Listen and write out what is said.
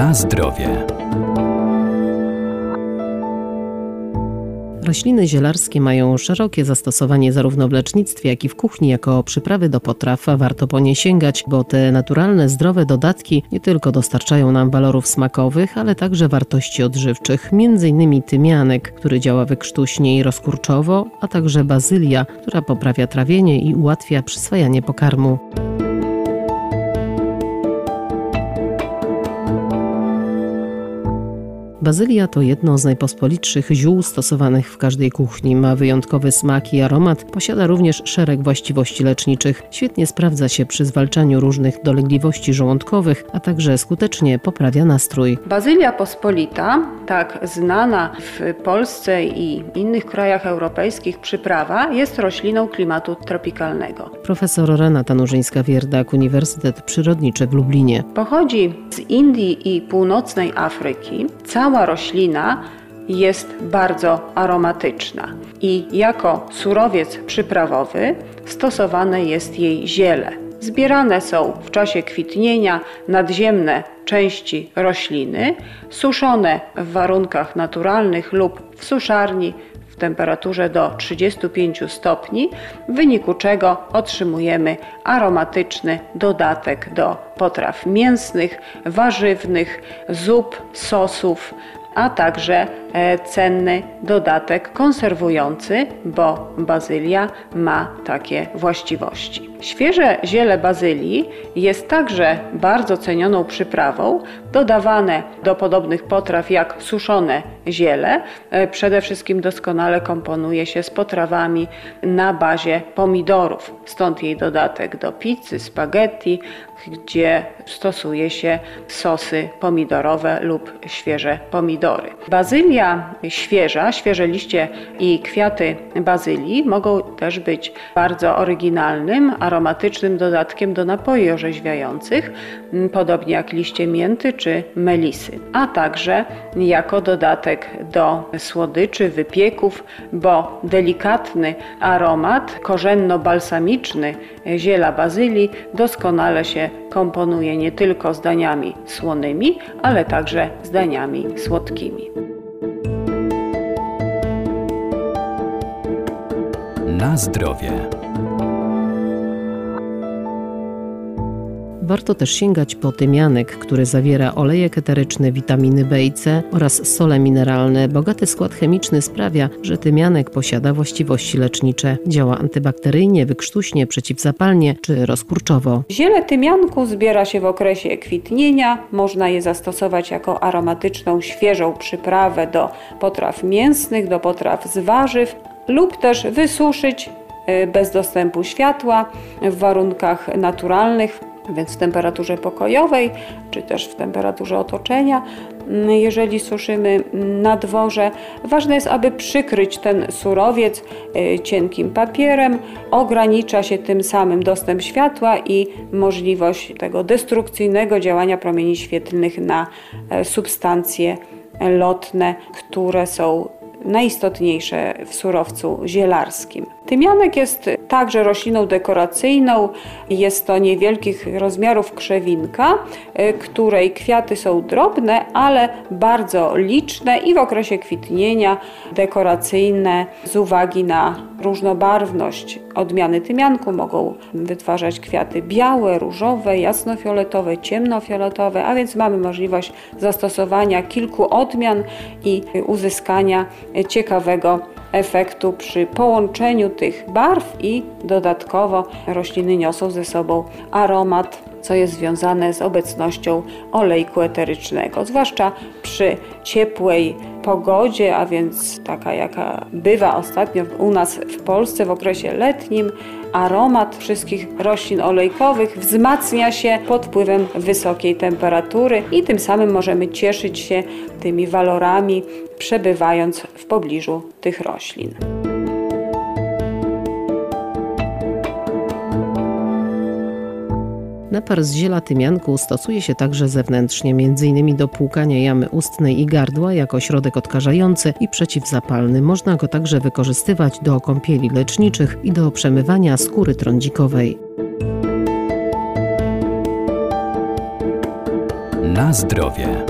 Na zdrowie. Rośliny zielarskie mają szerokie zastosowanie zarówno w lecznictwie, jak i w kuchni jako przyprawy do potraw. Warto po nie sięgać, bo te naturalne, zdrowe dodatki nie tylko dostarczają nam walorów smakowych, ale także wartości odżywczych. Innymi tymianek, który działa wykrztuśnie i rozkurczowo, a także bazylia, która poprawia trawienie i ułatwia przyswajanie pokarmu. Bazylia to jedno z najpospolitszych ziół stosowanych w każdej kuchni. Ma wyjątkowy smak i aromat, posiada również szereg właściwości leczniczych. Świetnie sprawdza się przy zwalczaniu różnych dolegliwości żołądkowych, a także skutecznie poprawia nastrój. Bazylia pospolita, tak znana w Polsce i innych krajach europejskich przyprawa, jest rośliną klimatu tropikalnego. Profesor Renata Nurzyńska-Wierdak, Uniwersytet Przyrodniczy w Lublinie. Pochodzi z Indii i północnej Afryki. Cała roślina jest bardzo aromatyczna i jako surowiec przyprawowy stosowane jest jej ziele. Zbierane są w czasie kwitnienia nadziemne części rośliny, suszone w warunkach naturalnych lub w suszarni temperaturze do 35 stopni, w wyniku czego otrzymujemy aromatyczny dodatek do potraw mięsnych, warzywnych, zup, sosów, a także e, cenny dodatek konserwujący, bo bazylia ma takie właściwości. Świeże ziele bazylii jest także bardzo cenioną przyprawą, dodawane do podobnych potraw jak suszone ziele. E, przede wszystkim doskonale komponuje się z potrawami na bazie pomidorów, stąd jej dodatek do pizzy, spaghetti, gdzie stosuje się sosy pomidorowe lub świeże pomidory. Bazylia świeża, świeże liście i kwiaty bazylii mogą też być bardzo oryginalnym, aromatycznym dodatkiem do napoi orzeźwiających, podobnie jak liście mięty czy melisy, a także jako dodatek do słodyczy, wypieków, bo delikatny aromat korzenno-balsamiczny ziela bazylii doskonale się komponuje nie tylko z daniami słonymi, ale także z daniami słodkimi. Na zdrowie. Warto też sięgać po tymianek, który zawiera olejek eteryczny, witaminy B i C oraz sole mineralne. Bogaty skład chemiczny sprawia, że tymianek posiada właściwości lecznicze. Działa antybakteryjnie, wykrztuśnie, przeciwzapalnie czy rozkurczowo. Ziele tymianku zbiera się w okresie kwitnienia. Można je zastosować jako aromatyczną, świeżą przyprawę do potraw mięsnych, do potraw z warzyw lub też wysuszyć y, bez dostępu światła w warunkach naturalnych więc w temperaturze pokojowej, czy też w temperaturze otoczenia, mm, jeżeli suszymy na dworze. Ważne jest, aby przykryć ten surowiec y, cienkim papierem. Ogranicza się tym samym dostęp światła i możliwość tego destrukcyjnego działania promieni świetlnych na e, substancje lotne, które są najistotniejsze w surowcu zielarskim. Tymianek jest także rośliną dekoracyjną. Jest to niewielkich rozmiarów krzewinka, y, której kwiaty są drobne, ale bardzo liczne i w okresie kwitnienia dekoracyjne z uwagi na różnobarwność odmiany tymianku mogą wytwarzać kwiaty białe, różowe, jasnofioletowe, ciemnofioletowe, a więc mamy możliwość zastosowania kilku odmian i uzyskania ciekawego efektu przy połączeniu tych barw i dodatkowo rośliny niosą ze sobą aromat co jest związane z obecnością olejku eterycznego, zwłaszcza przy ciepłej pogodzie, a więc taka jaka bywa ostatnio u nas w Polsce w okresie letnim, aromat wszystkich roślin olejkowych wzmacnia się pod wpływem wysokiej temperatury i tym samym możemy cieszyć się tymi walorami przebywając w pobliżu tych roślin. Napar z ziela tymianku stosuje się także zewnętrznie, m.in. do płukania jamy ustnej i gardła jako środek odkażający i przeciwzapalny. Można go także wykorzystywać do kąpieli leczniczych i do przemywania skóry trądzikowej. Na zdrowie.